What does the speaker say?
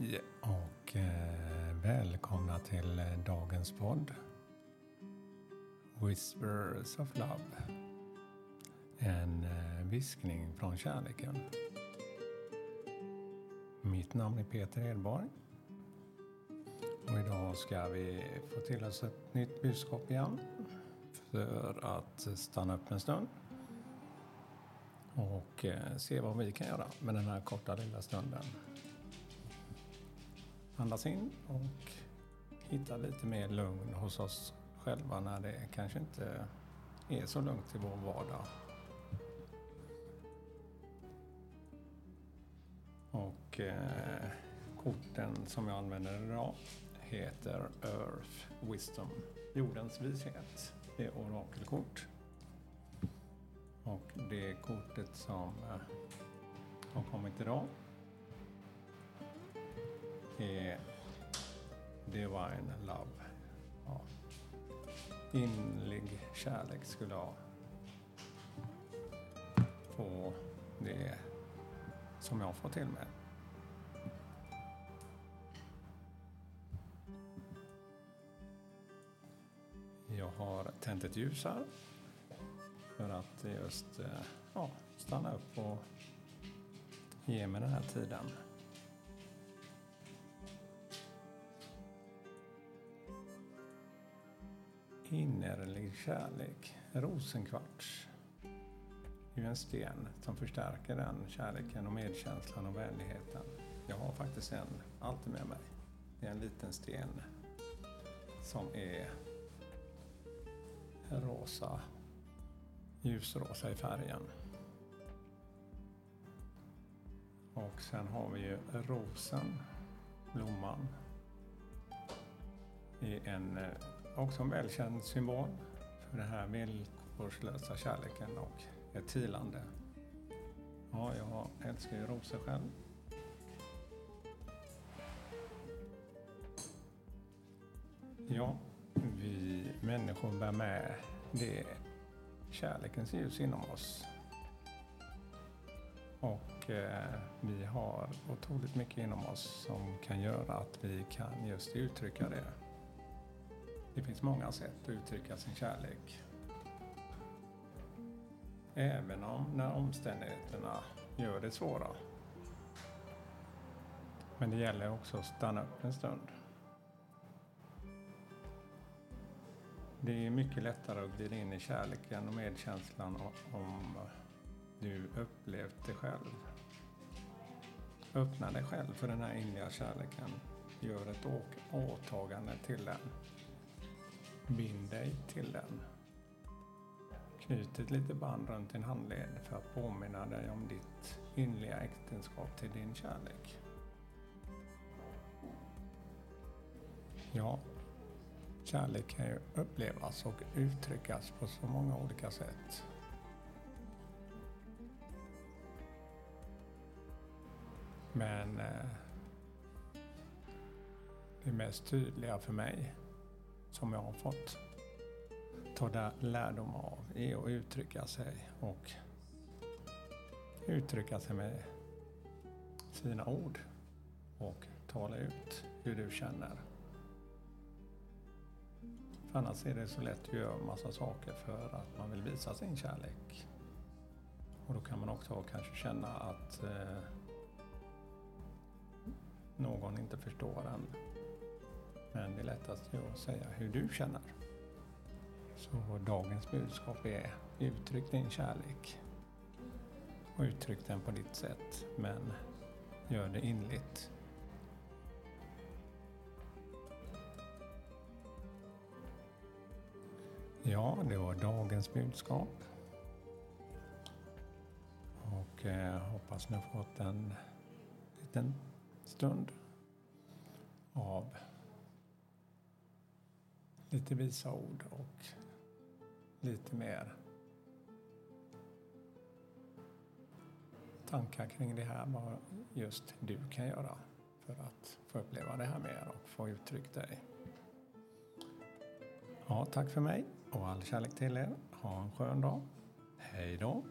Hej och eh, välkomna till eh, dagens podd. Whispers of Love. En eh, viskning från kärleken. Mitt namn är Peter Edborg. Och idag ska vi få till oss ett nytt budskap igen. För att stanna upp en stund. Och se vad vi kan göra med den här korta lilla stunden. Andas in och hitta lite mer lugn hos oss själva när det kanske inte är så lugnt i vår vardag. Och eh, korten som jag använder idag heter Earth Wisdom, jordens vishet. Det är orakelkort. Och det kortet som eh, har kommit idag Eh, är Divine Love. Ja. Inlig kärlek skulle jag få det som jag får till mig. Jag har tänt ett ljus här för att just eh, ja, stanna upp och ge mig den här tiden. Innerlig kärlek, rosenkvarts. Det är ju en sten som förstärker den kärleken och medkänslan och vänligheten. Jag har faktiskt en alltid med mig. Det är en liten sten som är rosa, ljusrosa i färgen. Och sen har vi ju rosen, blomman, i en eh, också en välkänd symbol för den här villkorslösa kärleken och ett tilande. Ja, jag älskar ju rosor själv. Ja, vi människor bär med det kärlekens ljus inom oss. Och eh, vi har otroligt mycket inom oss som kan göra att vi kan just uttrycka det. Det finns många sätt att uttrycka sin kärlek. Även om när omständigheterna gör det svåra. Men det gäller också att stanna upp en stund. Det är mycket lättare att glida in i kärleken och medkänslan om du upplevt det själv. Öppna dig själv för den här inliga kärleken. Gör ett åtagande till den. Bind dig till den. Knyt ett litet band runt din handled för att påminna dig om ditt inliga äktenskap till din kärlek. Ja, kärlek kan ju upplevas och uttryckas på så många olika sätt. Men eh, det mest tydliga för mig som jag har fått ta lärdom av är att uttrycka sig och uttrycka sig med sina ord och tala ut hur du känner. För annars är det så lätt att göra massa saker för att man vill visa sin kärlek. Och då kan man också kanske känna att eh, någon inte förstår en men det är lättast att säga hur du känner. Så dagens budskap är uttryck din kärlek. Och uttryck den på ditt sätt, men gör det inligt. Ja, det var dagens budskap. Och jag eh, hoppas ni har fått en liten stund av lite visa ord och lite mer tankar kring det här, vad just du kan göra för att få uppleva det här mer och få uttryckt dig. Ja, tack för mig och all kärlek till er. Ha en skön dag. Hej då!